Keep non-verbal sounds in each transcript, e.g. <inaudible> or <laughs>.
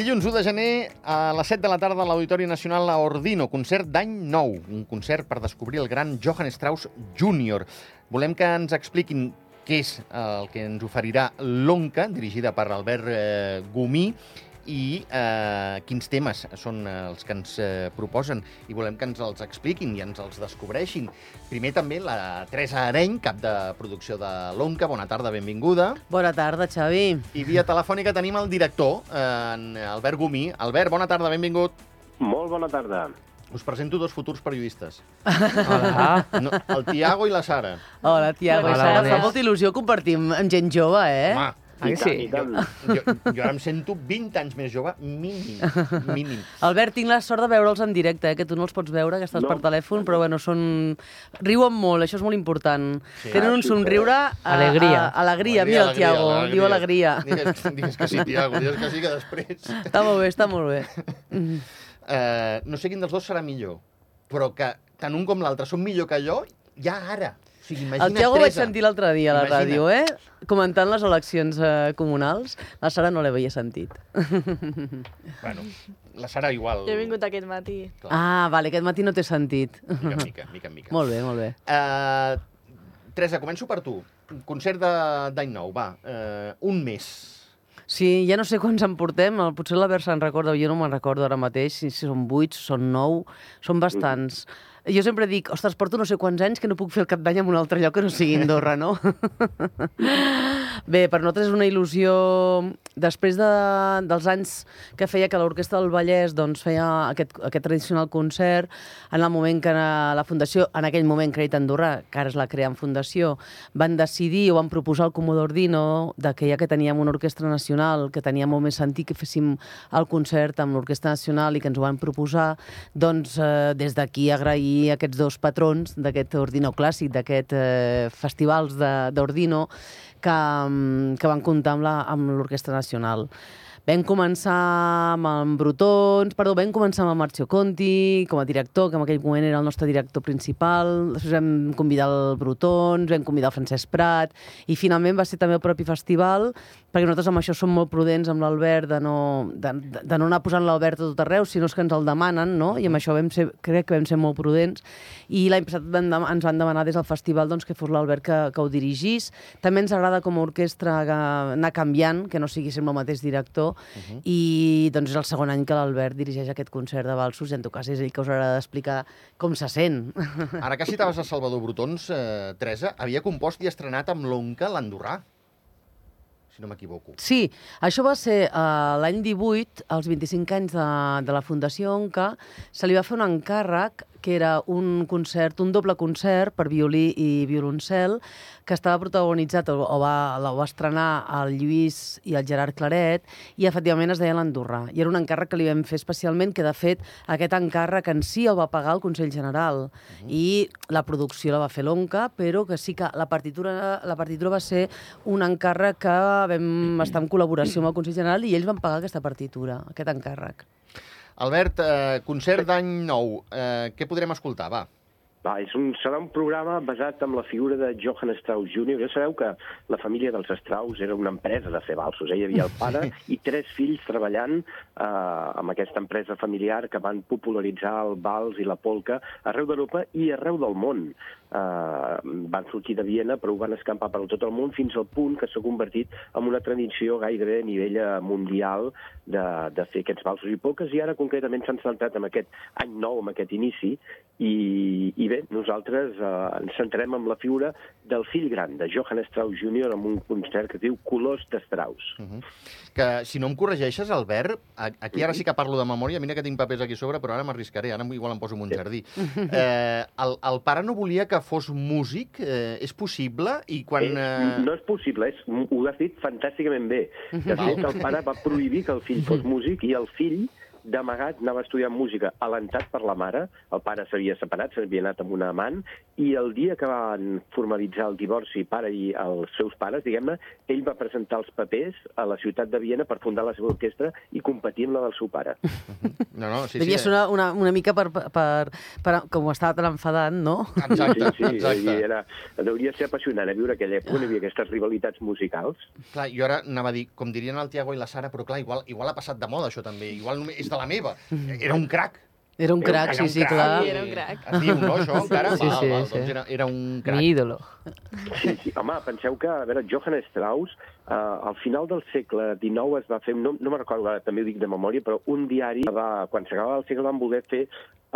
Dilluns 1 de gener, a les 7 de la tarda, a l'Auditori Nacional a Ordino, concert d'any nou, un concert per descobrir el gran Johann Strauss Jr. Volem que ens expliquin què és el que ens oferirà l'ONCA, dirigida per Albert eh, Gomí, i eh, quins temes són els que ens eh, proposen i volem que ens els expliquin i ens els descobreixin. Primer també la Teresa Areny, cap de producció de l'ONCA. Bona tarda, benvinguda. Bona tarda, Xavi. I via telefònica tenim el director, eh, en Albert Gomí. Albert, bona tarda, benvingut. Molt bona tarda. Us presento dos futurs periodistes. Hola. No, el Tiago i la Sara. Hola, Tiago. Hola, Sara, fa molta il·lusió compartim amb gent jove, eh? Home, Ah, I tant, sí? i tant. jo, jo ara em sento 20 anys més jove, mínim. mínim. <laughs> Albert, tinc la sort de veure'ls en directe, eh? que tu no els pots veure, que estàs No. per telèfon, però bueno, són... riuen molt, això és molt important. Sí. Tenen un Ah, sí, somriure... A, Alegria. A, alegria, mira el Tiago, diu alegria. Digues, digues que sí, Tiago, digues que sí, que després... <laughs> Està molt bé, està molt bé. Uh, <laughs> no sé quin dels dos serà millor, però que tant un com l'altre són millor que jo, ja ara. O sigui, El Tiago ho vaig sentir l'altre dia a la Imagina't. ràdio, eh? Comentant les eleccions eh, comunals. La Sara no l'havia sentit. <laughs> Bueno, la Sara igual... Jo he vingut aquest matí. Clar, Ah, vale, aquest matí no té sentit. mica en mica, mica en mica. molt bé, molt bé. Uh, Teresa, començo per tu. Concert de- d'any nou, va. Uh, un mes. Sí, ja no sé quants en portem, potser l'Albert se'n recorda, jo no me'n recordo ara mateix, si, són vuit, són nou, són bastants. Jo sempre dic, ostres, porto no sé quants anys que no puc fer el cap d'any en un altre lloc que no sigui Andorra, no? <laughs> Bé, per nosaltres és una il·lusió... Després de, dels anys que feia que l'Orquestra del Vallès doncs, feia aquest, aquest tradicional concert, en el moment que la Fundació, en aquell moment Crèdit Andorra, que ara és la Creant Fundació, van decidir o van proposar al Comodor Dino de que ja que teníem una orquestra nacional, que tenia molt més sentit que féssim el concert amb l'Orquestra Nacional i que ens ho van proposar, doncs eh, des d'aquí agrair aquests dos patrons d'aquest Ordino Clàssic, d'aquest eh, festivals d'Ordino, que, mm, que van comptar amb l'Orquestra Nacional. Vam començar amb Brutons, perdó, vam començar amb Marcio Conti com a director, que en aquell moment era el nostre director principal, després vam convidar el Brutons, vam convidar el Francesc Prat, i finalment va ser també el propi festival, perquè nosaltres amb això som molt prudents amb l'Albert, de, no, de, de no anar posant l'Albert a tot arreu, sinó és que ens el demanen, no? i amb això vam ser, crec que vam ser molt prudents, i l'any passat vam, ens van demanar des del festival doncs, que fos l'Albert que, que ho dirigís. També ens agrada com a orquestra que- anar canviant, que no sigui sempre el mateix director, uh -huh. i doncs és el segon any que l'Albert dirigeix aquest concert de Balsos, i en tot cas és ell que us haurà d'explicar com se sent. <laughs> Ara que citaves a Salvador Brutons, eh, Teresa, havia compost i estrenat amb l'Onca l'Andorrà, si no m'equivoco. Sí, això va ser uh, l'any 18, als 25 anys de, de la Fundació Onca, se li va fer un encàrrec que era un concert, un doble concert per violí i violoncel, que estava protagonitzat, o, o, va, la va estrenar el Lluís i el Gerard Claret, i efectivament es deia l'Andorrà. I era un encàrrec que li vam fer especialment, que de fet aquest encàrrec en si el va pagar el Consell General, i la producció la va fer l'Onca, però que sí que la partitura, la partitura va ser un encàrrec que vam <clears throat> estar en col·laboració amb el Consell General i ells van pagar aquesta partitura, aquest encàrrec. Albert, eh, concert d'any nou, eh, què podrem escoltar, va? Va, és un, serà un programa basat en la figura de Johann Strauss Jr. Ja sabeu que la família dels Strauss era una empresa de fer valsos. Eh? Hi havia el pare i tres fills treballant eh, amb aquesta empresa familiar que van popularitzar el vals i la polca arreu d'Europa i arreu del món. Eh, van sortir de Viena, però ho van escampar per tot el món fins al punt que s'ha convertit en una tradició gairebé a nivell eh, mundial de, de fer aquests valsos i polques i ara concretament s'han centrat en aquest any nou, en aquest inici, i, i bé, nosaltres eh, ens centrem en la figura del fill gran de Johann Strauss Jr. amb un concert que diu Colors de Strauss. Uh -huh. Que, si no em corregeixes, Albert, aquí ara sí que parlo de memòria, mira que tinc papers aquí sobre, però ara m'arriscaré, ara igual em poso en un jardí. <laughs> Eh, el, el pare no volia que fos músic? Eh, és possible? I quan... És, Eh... no és possible, és, ho has dit fantàsticament bé. De fet, el pare va prohibir que el fill fos músic i el fill d'amagat anava a estudiar música alentat per la mare, el pare s'havia separat, s'havia anat amb una amant, i el dia que van formalitzar el divorci pare i els seus pares, diguem-ne, ell va presentar els papers a la ciutat de Viena per fundar la seva orquestra i competir amb la del seu pare. No, no, sí, Devia sí. ser una, una, una mica per, per, per, com ho estava tan enfadat, no? Exacte, sí, sí, exacte. i Era, hauria de ser apassionant a viure aquella època, on hi havia aquestes rivalitats musicals. Clar, jo ara anava a dir, com dirien el Tiago i la Sara, però clar, igual, igual ha passat de moda això també, igual només és de la meva. Era un crac. Era un crac, Era sí, un sí, clar. Sí, era un crac. Es diu, no, això, encara? Sí, sí, val, sí. Doncs era, era un crac. Mi ídolo. Sí, <laughs> sí. Home, penseu que, a veure, Johann Strauss, eh, al final del segle XIX es va fer, no, no me'n recordo, ara també ho dic de memòria, però un diari va, quan s'acabava el segle van voler fer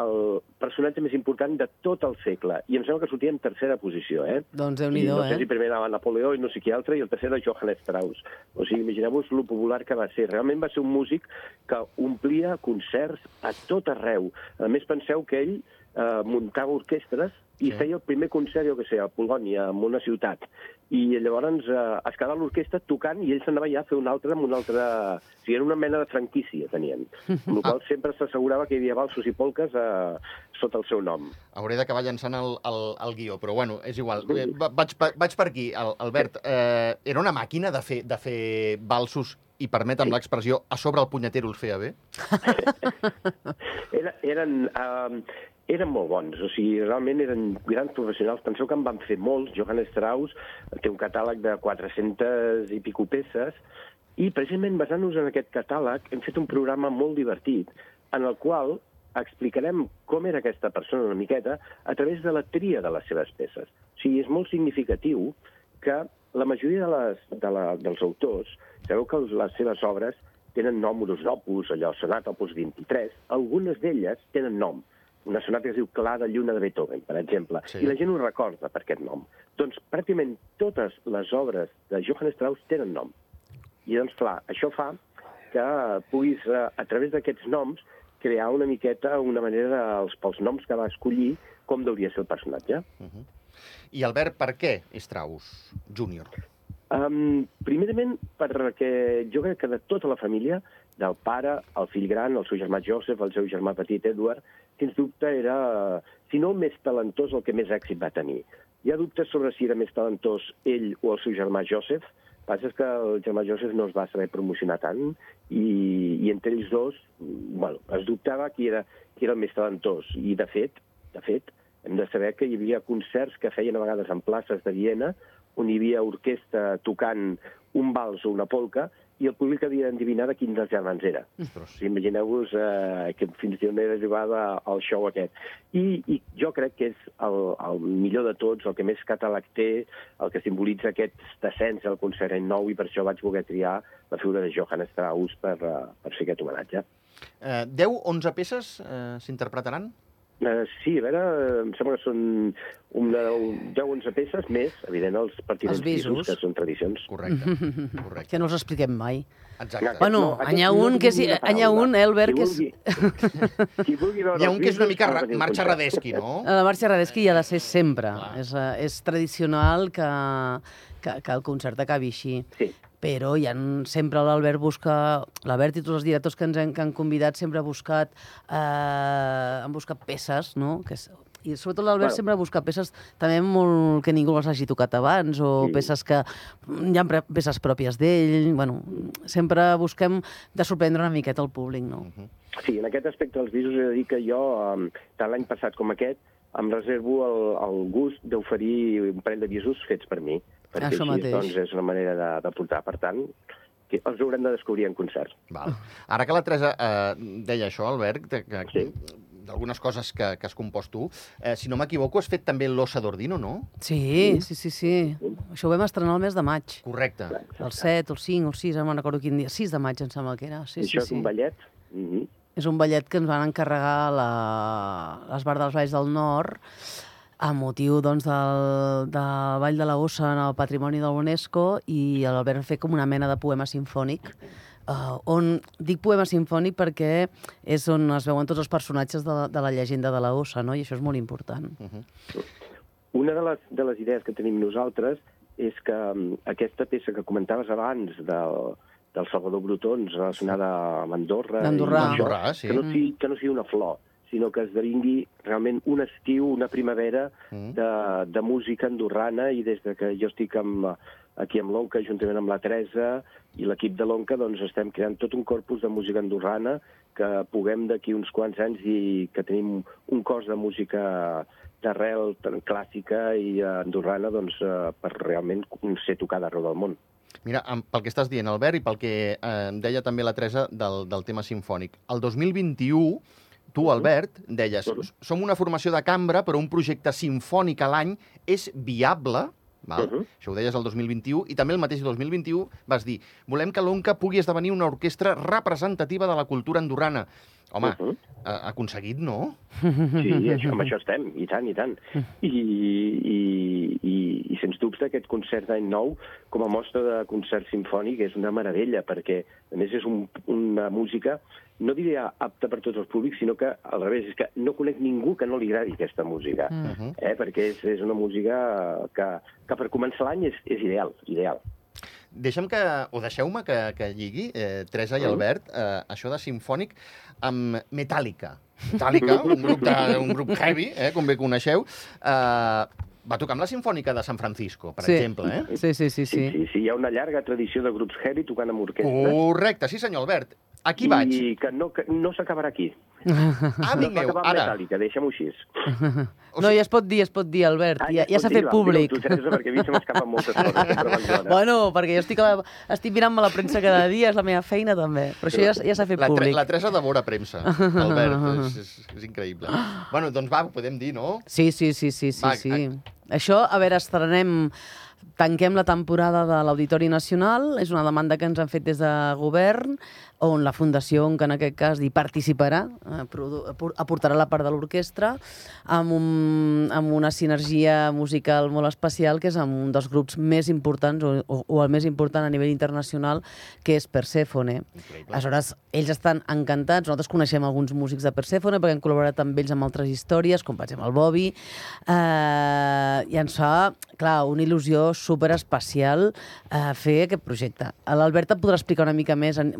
el personatge més important de tot el segle. I em sembla que sortia en tercera posició, eh? Doncs I Déu-n'hi-do, no sé si eh? primer anava Napoleó i no sé qui altre, i el tercer era Johann Strauss. O sigui, imagineu-vos lo popular que va ser. Realment va ser un músic que omplia concerts a tot arreu. A més, penseu que ell eh, muntava orquestres i Sí. feia el primer concert, jo que sé, a Polònia, en una ciutat. I llavors eh, es quedava l'orquestra tocant i ell s'anava ja a fer un altre amb una altra... O sigui, era una mena de franquícia, tenien. Amb la <laughs> qual cosa sempre s'assegurava que hi havia valsos i polques eh, sota el seu nom. Hauré d'acabar llançant el, el, el guió, però bueno, és igual. Eh, va- Vaig, vaig per aquí, Al- Albert. Eh, era una màquina de fer, de fer balsos i permetem l'expressió, a sobre el punyetero els feia bé? <laughs> Era, eren, uh, eren molt bons, o sigui, realment eren grans professionals. Penseu que en van fer molts. Johann Strauss té un catàleg de 400 i pico peces, i precisament basant-nos en aquest catàleg hem fet un programa molt divertit en el qual explicarem com era aquesta persona una miqueta a través de la tria de les seves peces. O sigui, és molt significatiu que la majoria de les, de la, dels autors, sabeu que les seves obres tenen números d'opus, allò, sonata opus 23, algunes d'elles tenen nom. Una sonata que es diu Clar de Lluna de Beethoven, per exemple, Sí. i la gent ho recorda per aquest nom. Doncs pràcticament totes les obres de Johann Strauss tenen nom. I doncs, clar, això fa que puguis, eh, a través d'aquests noms, crear una miqueta una manera dels, pels noms que va escollir com hauria ser el personatge. I Albert, per què Strauss Júnior? Um, primerament, perquè jo crec que de tota la família, del pare, el fill gran, el seu germà Joseph, el seu germà petit Edward, sens dubte era, si no més talentós, el que més èxit va tenir. Hi ha dubtes sobre si era més talentós ell o el seu germà Joseph, el que passa és que el germà Joseph no es va saber promocionar tant i, i entre ells dos bueno, es dubtava qui era, qui era el més talentós. I, de fet, de fet, hem de saber que hi havia concerts que feien a vegades en places de Viena on hi havia orquestra tocant un vals o una polca i el públic havia d'endevinar de quin dels germans era. Ostres. Sí, Imagineu-vos eh, que fins i tot era arribada al show aquest. I, I jo crec que és el, el millor de tots, el que més catàleg té, el que simbolitza aquest descens al concert en nou, i per això vaig voler triar la figura de Johann Strauss per, uh, per fer aquest homenatge. Eh, 10-11 peces eh, s'interpretaran? Uh, sí, a veure, em sembla que són una, 10-11 peces més, evident, els Els visos. visos, que són tradicions. Correcte, <laughs> correcte. Que no els expliquem mai. Exacte. Bueno, No, n'hi ha no un que una n'hi ha un, eh, Albert, que és- vulgui- <laughs> Qui vulgui veure Hi ha un que és una mica ra- marxa. Radeschi, no? La marxa Radeschi hi ha de ser sempre. Clar. És, eh, és tradicional que, que, que el concert acabi així. Sí. Però hi ha, sempre l'Albert busca... L'Albert i tots els directors que ens han, que han convidat sempre ha buscat, eh, han buscat peces, no? Que és, i sobretot l'Albert Bueno. sempre ha buscat peces també molt que ningú les hagi tocat abans o Sí. peces que hi ha peces pròpies d'ell. Bueno, sempre busquem de sorprendre una miqueta el públic, no? Sí, en aquest aspecte dels visos he de dir que jo, tant l'any passat com aquest, em reservo el, el gust d'oferir un parell de visos fets per mi. Perquè Això així, mateix. doncs, és una manera de, de portar. Per tant, que els haurem de descobrir en concert. Val. Ara que la Teresa eh, deia això, Albert, de- que, Sí. d'algunes coses que, que has compost tu, eh, si no m'equivoco, has fet també l'Ossa d'Ordino, no? Sí, sí, sí, sí. Això ho vam estrenar el mes de maig. Correcte. El 7, el 5, el 6, no me'n recordo quin dia. 6 de maig, em sembla que era. Sí, I sí, això és sí. un ballet. Mm -hmm. És un ballet que ens van encarregar la... l'Esbar dels Valls del Nord a motiu doncs, del, del Vall de la Ossa en el patrimoni de l'UNESCO i l'Albert va fer com una mena de poema sinfònic Uh, on dic poema sinfònic perquè és on es veuen tots els personatges de la, de la llegenda de la Ossa, no? i això és molt important. Una de les, de les idees que tenim nosaltres és que um, aquesta peça que comentaves abans del, del Salvador Brutons relacionada amb Andorra. Andorrà, sí. Que no, sigui, que no sigui una flor, sinó que esdevingui realment un estiu, una primavera Mm. de, de música andorrana i des de que jo estic amb, aquí amb l'Onca, juntament amb la Teresa i l'equip de l'Onca, doncs estem creant tot un corpus de música andorrana que puguem d'aquí uns quants anys i que tenim un cos de música d'arrel clàssica i andorrana doncs, eh, per realment ser tocada arreu del món. Mira, pel que estàs dient, Albert, i pel que eh, deia també la Teresa del, del tema sinfònic. El 2021, tu, Albert, deies, som una formació de cambra, però un projecte sinfònic a l'any és viable, val? Mhm. això ho deies el 2021, i també el mateix 2021 vas dir, volem que l'ONCA pugui esdevenir una orquestra representativa de la cultura andorrana. Home, Uh -huh. aconseguit, no? Sí, això, amb això estem, i tant, i tant. <laughs> I, i, i, i sens dubte aquest concert d'any nou, com a mostra de concert sinfònic, és una meravella, perquè a més és un, una música, no diria apta per tots els públics, sinó que al revés, és que no conec ningú que no li agradi aquesta música. Uh -huh. eh? perquè és, és una música que, que per començar l'any és, és ideal, ideal. Deixa'm que, o deixeu-me que, que lligui, eh, Teresa i Mm. Albert, eh, això de sinfònic amb Metallica. <laughs> Metallica, un grup, de, un grup heavy, eh, com bé coneixeu, eh, va tocar amb la Sinfònica de San Francisco, per Sí. exemple. Eh? Sí, sí, sí, Sí, sí. sí, sí, hi ha una llarga tradició de grups heavy tocant amb orquestra. Correcte, sí senyor Albert. Aquí I vaig. que no, que no s'acabarà aquí. Ah, amic no meu, ara. Metallica, deixem-ho així. <laughs> No, ja es pot dir, es pot dir, Albert. Ah, ja, ja s'ha fet públic. Tu, Teresa, perquè a mi se m'escapen moltes coses. <laughs> Bueno, perquè jo estic, a la, estic mirant-me la premsa cada dia, és la meva feina també. Però això ja, ja s'ha fet La, públic. la Teresa devora premsa, Albert, <laughs> és, és, és increïble. Bueno, doncs va, ho podem dir, no? Sí, sí, sí, sí, sí, Va, sí. a- Això, a veure, estrenem... Tanquem la temporada de l'Auditori Nacional, és una demanda que ens han fet des de govern, on la Fundació, que en aquest cas hi participarà, eh, aportarà la part de l'orquestra, amb, un, amb una sinergia musical molt especial, que és amb un dels grups més importants, o, o, o el més important a nivell internacional, que és Persephone. Increïble. Aleshores, ells estan encantats. Nosaltres coneixem alguns músics de Persephone perquè hem col·laborat amb ells amb altres històries, com per exemple el Bobby, eh, i ens fa, clar, una il·lusió super especial eh, fer aquest projecte. L'Albert et podrà explicar una mica més en,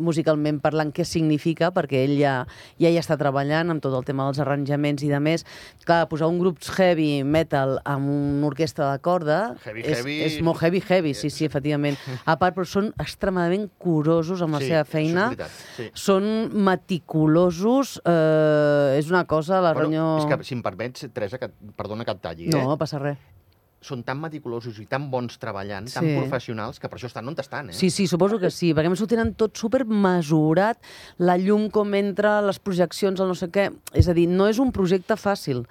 musicalment parlant què significa, perquè ell ja, ja hi està treballant amb tot el tema dels arranjaments i de més. Clar, posar un grup heavy metal amb una orquestra de corda Heavy, és, heavy. és molt heavy, heavy, sí, sí, efectivament. <laughs> A part, però són extremadament curosos amb la Sí, seva feina veritat, sí. són meticulosos, eh, és una cosa, la Bueno, ronyó... és que, si em permets, Teresa, que, perdona que et talli, No, eh? no passa res. Són tan meticulosos i tan bons treballant, tan Sí. professionals, que per això estan on estan, eh? Sí, sí, suposo que sí, perquè a més ho tenen tot super mesurat, la llum com entra, les projeccions, el no sé què... És a dir, no és un projecte fàcil,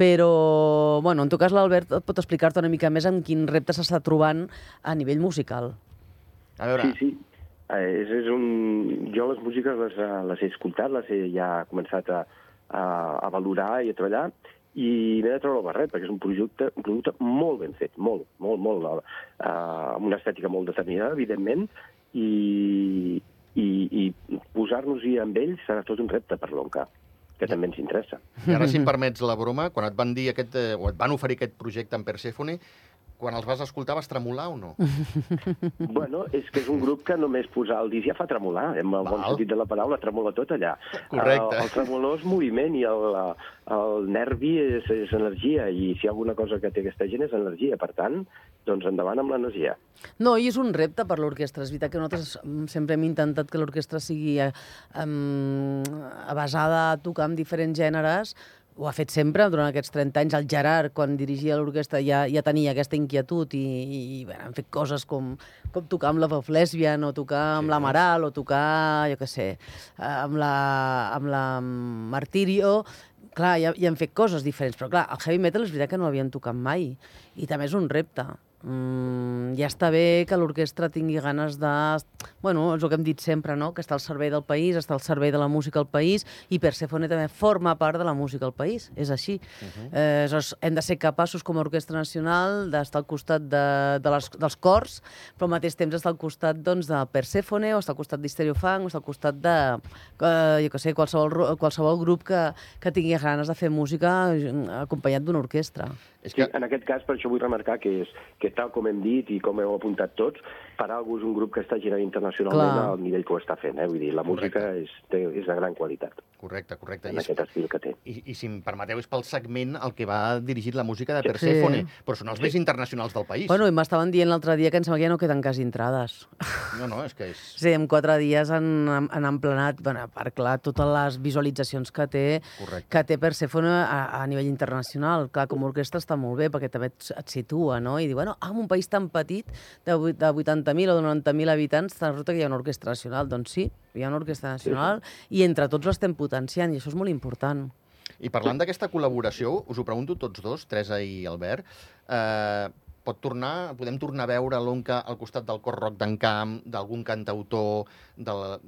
però, bueno, en tot cas l'Albert pot explicar-te una mica més en quin repte s'està trobant a nivell musical. A veure, Sí, sí. Eh, és, és un... Jo les músiques les, eh, les he escoltat, les he ja començat a, a, a valorar i a treballar, i m'he de treure el barret, perquè és un projecte, un producte molt ben fet, molt, molt, molt, eh, amb una estètica molt determinada, evidentment, i, i, i posar-nos-hi amb ells serà tot un repte per l'ONCA, que també ens interessa. I ara, si em permets la broma, quan et van dir aquest, eh, o et van oferir aquest projecte en Persephone, quan els vas escoltar vas tremolar o no? <laughs> Bueno, és que és un grup que només posar el disc ja fa tremolar, en el bon Val. sentit de la paraula, tremola tot allà. Correcte. El, el tremolor és moviment i el, el nervi és, és energia, i si hi ha alguna cosa que té aquesta gent és energia. Per tant, doncs endavant amb l'energia. No, i és un repte per l'orquestra. És veritat que nosaltres sempre hem intentat que l'orquestra sigui eh, um, basada a tocar amb diferents gèneres, ho ha fet sempre durant aquests 30 anys. El Gerard, quan dirigia l'orquestra, ja, ja tenia aquesta inquietud i, i, bueno, han fet coses com, com tocar amb la Veu Lesbian o tocar amb Sí. la Maral o tocar, jo què sé, amb la, amb la Martirio. Clar, ja, ja han fet coses diferents, però clar, el heavy metal és veritat que no l'havien tocat mai i també és un repte. Mm, ja està bé que l'orquestra tingui ganes de... Bueno, és el que hem dit sempre, no? Que està al servei del país, està al servei de la música al país i Persephone també forma part de la música al país. És així. Uh -huh. eh, hem de ser capaços, com a Orquestra Nacional, d'estar al costat de, de les, dels cors, però al mateix temps estar al costat doncs, de Persephone o estar al costat d'Histereofang o estar al costat de, eh, jo què sé, qualsevol, qualsevol grup que, que tingui ganes de fer música eh, acompanyat d'una orquestra. És Sí, que... en aquest cas, per això vull remarcar que, és, que tal com hem dit i com heu apuntat tots, Paragus és un grup que està girant internacionalment Clar. al nivell que ho està fent. Eh? Vull dir, la música és, té, és de gran qualitat Correcte, correcte. en I, és- aquest estil que té. i, I si em permeteu, és pel segment el que va dirigit la música de Persephone, Sí. però són els més internacionals del país. Bueno, i m'estaven dient l'altre dia que em sembla que ja no queden quasi entrades. No, no, és que és... <laughs> Sí, en quatre dies han, han emplenat, bueno, a part, clar, totes les visualitzacions que té, Correcte. que té Persephone a, a nivell internacional. Clar, com a orquestra està molt bé, perquè també et, et situa, no? I dir, bueno, ah, en un país tan petit, de, de 80.000 o de 90.000 habitants, resulta que hi ha una orquestra nacional. Doncs sí, hi ha una orquestra nacional i entre tots l'estem potenciant, i això és molt important. I parlant d'aquesta col·laboració, us ho pregunto tots dos, Teresa i Albert, eh, pot tornar, podem tornar a veure l'Onca al costat del cor rock d'en Camp, d'algun cantautor, de la,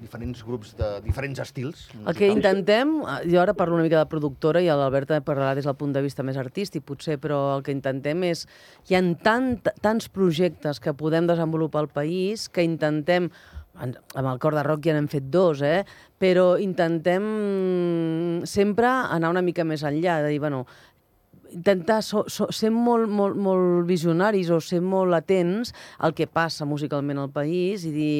diferents grups de diferents estils El que intentem, eh, jo ara parlo una mica de productora i l'Albert també parlarà des del punt de vista més artístic, potser, però el que intentem és... Hi ha tant, tants projectes que podem desenvolupar al país que intentem en- amb el cor de rock ja n'hem fet dos, eh? però intentem mm, sempre anar una mica més enllà, de dir, bueno, intentar so, so, ser molt, molt, molt visionaris o ser molt atents al que passa musicalment al país i dir,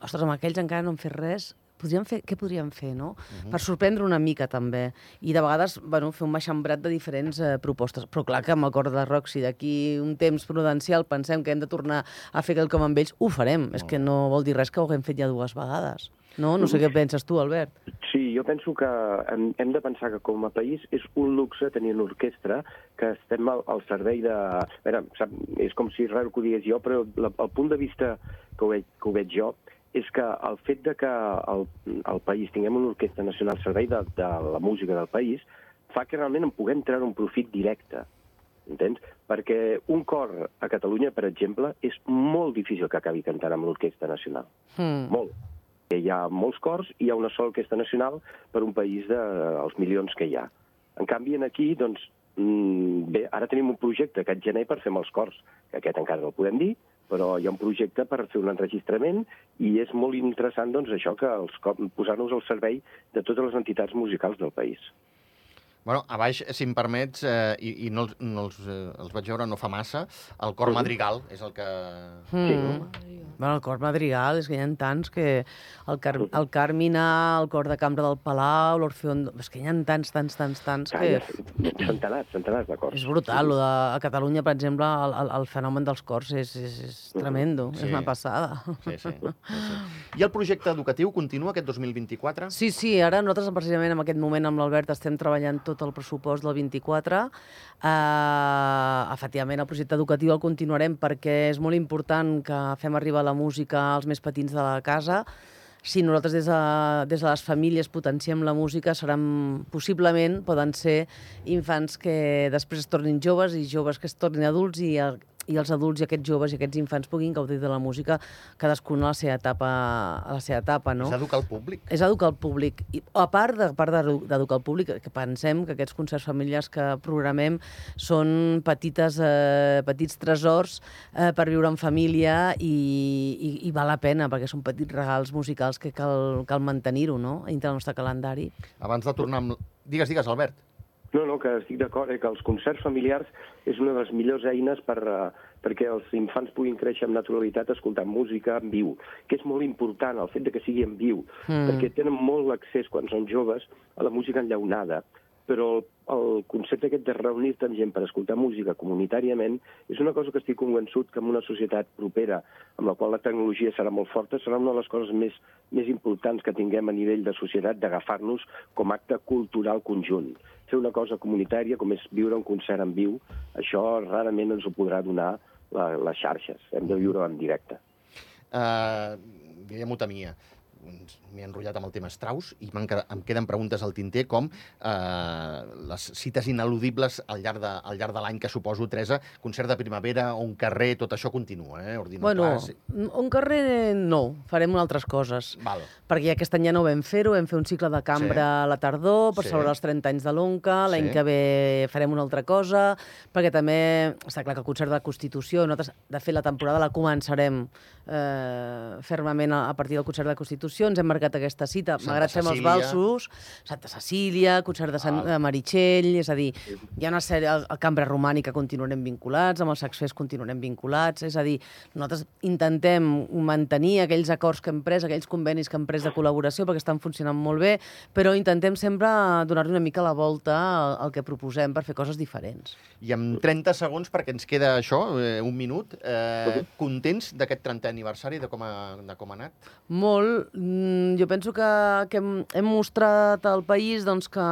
ostres, amb aquells encara no han fet res, podríem fer, què podríem fer, no? Uh -huh. Per sorprendre una mica, també. I de vegades, bueno, fer un maxambrat de diferents eh, propostes. Però clar que amb el cor de rock, si d'aquí un temps prudencial pensem que hem de tornar a fer quelcom amb ells, ho farem. És que no vol dir res que ho haguem fet ja dues vegades. No? No sé què penses tu, Albert. Sí, jo penso que hem, hem de pensar que com a país és un luxe tenir una orquestra que estem al, al servei de... A veure, sap, és com si raro que ho digués jo, però la, el punt de vista que ho, veig, que ho veig jo és que el fet de que el, el país tinguem una orquestra nacional al servei de, de la música del país fa que realment en puguem treure un profit directe. Entens? Perquè un cor a Catalunya, per exemple, és molt difícil que acabi cantant amb l'orquestra nacional. Hmm. Molt. Hi ha molts cors i hi ha una sola orquestra nacional per un país dels de, milions que hi ha. En canvi, en aquí, doncs, mm, bé, ara tenim un projecte aquest gener per fer amb els cors, que aquest encara no el podem dir, però hi ha un projecte per fer un enregistrament i és molt interessant, doncs, això, que els posar-nos al servei de totes les entitats musicals del país. Bueno, a baix, si em permets, eh, i, i no, no els, eh, els vaig veure no fa massa, el cor madrigal és el que... Mm. Bueno, el cor madrigal, és que hi ha tants que... El, Car el Carmina, el cor de cambra del Palau, l'Orfeón... És que hi ha tants, tants, tants, tants que... Calla, centenars, centenars de cors. És brutal, lo de, a Catalunya, per exemple, el, el, el fenomen dels cors és, és, és tremendo, Sí. és una passada. Sí, sí, <laughs> sí, sí. I el projecte educatiu continua aquest 2024? Sí, sí, ara nosaltres precisament en aquest moment amb l'Albert estem treballant tot el pressupost del 24. Uh, efectivament, el projecte educatiu el continuarem perquè és molt important que fem arribar la música als més petits de la casa. Si nosaltres des de, des de les famílies potenciem la música, seran possiblement, poden ser infants que després es tornin joves i joves que es tornin adults i, i els adults i aquests joves i aquests infants puguin gaudir de la música cadascun a la seva etapa, a la seva etapa no? És educar el públic. és educar el públic. I, a part de- part d'edu- d'educar el públic, que pensem que aquests concerts familiars que programem són petites, eh, petits tresors eh, per viure en família i, i, i val la pena, perquè són petits regals musicals que cal, cal mantenir-ho no? dintre del nostre calendari. Abans de tornar amb... Digues, digues, Albert. No, no, que estic d'acord, eh, que els concerts familiars és una de les millors eines per, uh, perquè els infants puguin créixer amb naturalitat escoltant música en viu, que és molt important el fet de que sigui en viu, Mm. perquè tenen molt accés, quan són joves, a la música enllaunada, però el, concepte aquest de reunir-te amb gent per escoltar música comunitàriament és una cosa que estic convençut que en una societat propera, amb la qual la tecnologia serà molt forta, serà una de les coses més, més importants que tinguem a nivell de societat d'agafar-nos com acte cultural conjunt. Fer una cosa comunitària, com és viure un concert en viu, això rarament ens ho podrà donar la, les xarxes. Hem de viure en directe. Uh, Guillem Otamia, Ens- m'he enrotllat amb el tema Strauss i quedat- em queden preguntes al tinter com eh, les cites ineludibles al llarg de, al llarg de l'any que suposo, Teresa, concert de primavera o un carrer, tot això continua, eh? Ordino Bueno, clàssic. un carrer no, farem altres coses. Val. Perquè aquest any ja no vam fer-ho, vam fer un cicle de cambra Sí. a la tardor per Sí. celebrar els 30 anys de l'Onca, l'any Sí. que ve farem una altra cosa, perquè també està clar que el concert de la Constitució, nosaltres, de fet, la temporada la començarem eh, fermament a, a partir del concert de Constitució, ens hem marcat aquesta cita, Santa malgrat fem els valsos, Santa Cecília, concert de Sant de Meritxell, és a dir, hi ha una sèrie, el, el Cambra Romànica continuarem vinculats, amb els Sacsfers continuarem vinculats, és a dir, nosaltres intentem mantenir aquells acords que hem pres, aquells convenis que hem pres de col·laboració, perquè estan funcionant molt bé, però intentem sempre donar-li una mica la volta al, al que proposem per fer coses diferents. I amb 30 segons, perquè ens queda això, eh, un minut, eh, contents d'aquest 30è aniversari, de com ha, de com ha anat? Molt. Mm, Jo penso que, que hem, hem mostrat al país doncs, que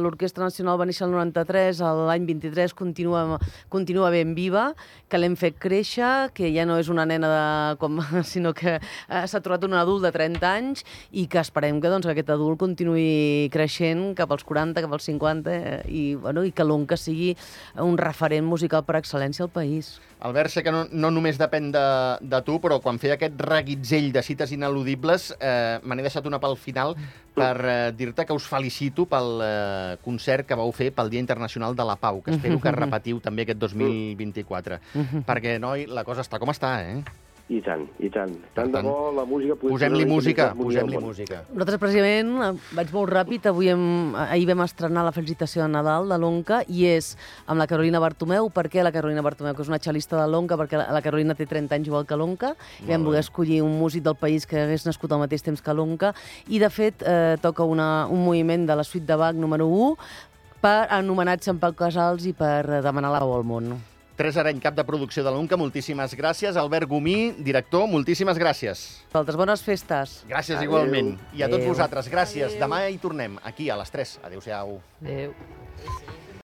l'Orquestra Nacional va néixer el 93, l'any 23 continua, continua ben viva, que l'hem fet créixer, que ja no és una nena de, com, <laughs> sinó que eh, s'ha trobat un adult de 30 anys i que esperem que, doncs, que aquest adult continuï creixent cap als 40, cap als 50 eh, i, bueno, i que l'ONCA sigui un referent musical per excel·lència al país. Albert, sé que no, no només depèn de, de tu, però quan feia aquest reguitzell de cites ineludibles, eh, me n'he deixat una pel final per eh, dir-te que us felicito pel eh, concert que vau fer pel Dia Internacional de la Pau, que espero que <laughs> repetiu també aquest 2024. Perquè, noi, la cosa està com està, eh? I tant, i tant. Tant de tant, bo la música... Posem-li música, posem-li música. Nosaltres, precisament, vaig molt ràpid, avui hem, ahir vam estrenar la felicitació de Nadal de l'Onca i és amb la Carolina Bartomeu. Per què la Carolina Bartomeu? Que és una xalista de l'Onca, perquè la, Carolina té 30 anys igual que l'Onca, i vam voler escollir un músic del país que hagués nascut al mateix temps que l'Onca, i de fet eh, toca una, un moviment de la suite de Bach número 1 per en homenatge a en Pau Casals i per eh, demanar la pau al món. Teresa Areny, cap de producció de l'UNCA, moltíssimes gràcies. Albert Gomí, director, moltíssimes gràcies. Vosaltres, bones festes. Gràcies Adéu. igualment. I a tots Adéu. vosaltres, gràcies. Demà hi tornem, aquí a les 3. Adéu-siau. Adéu. Sí.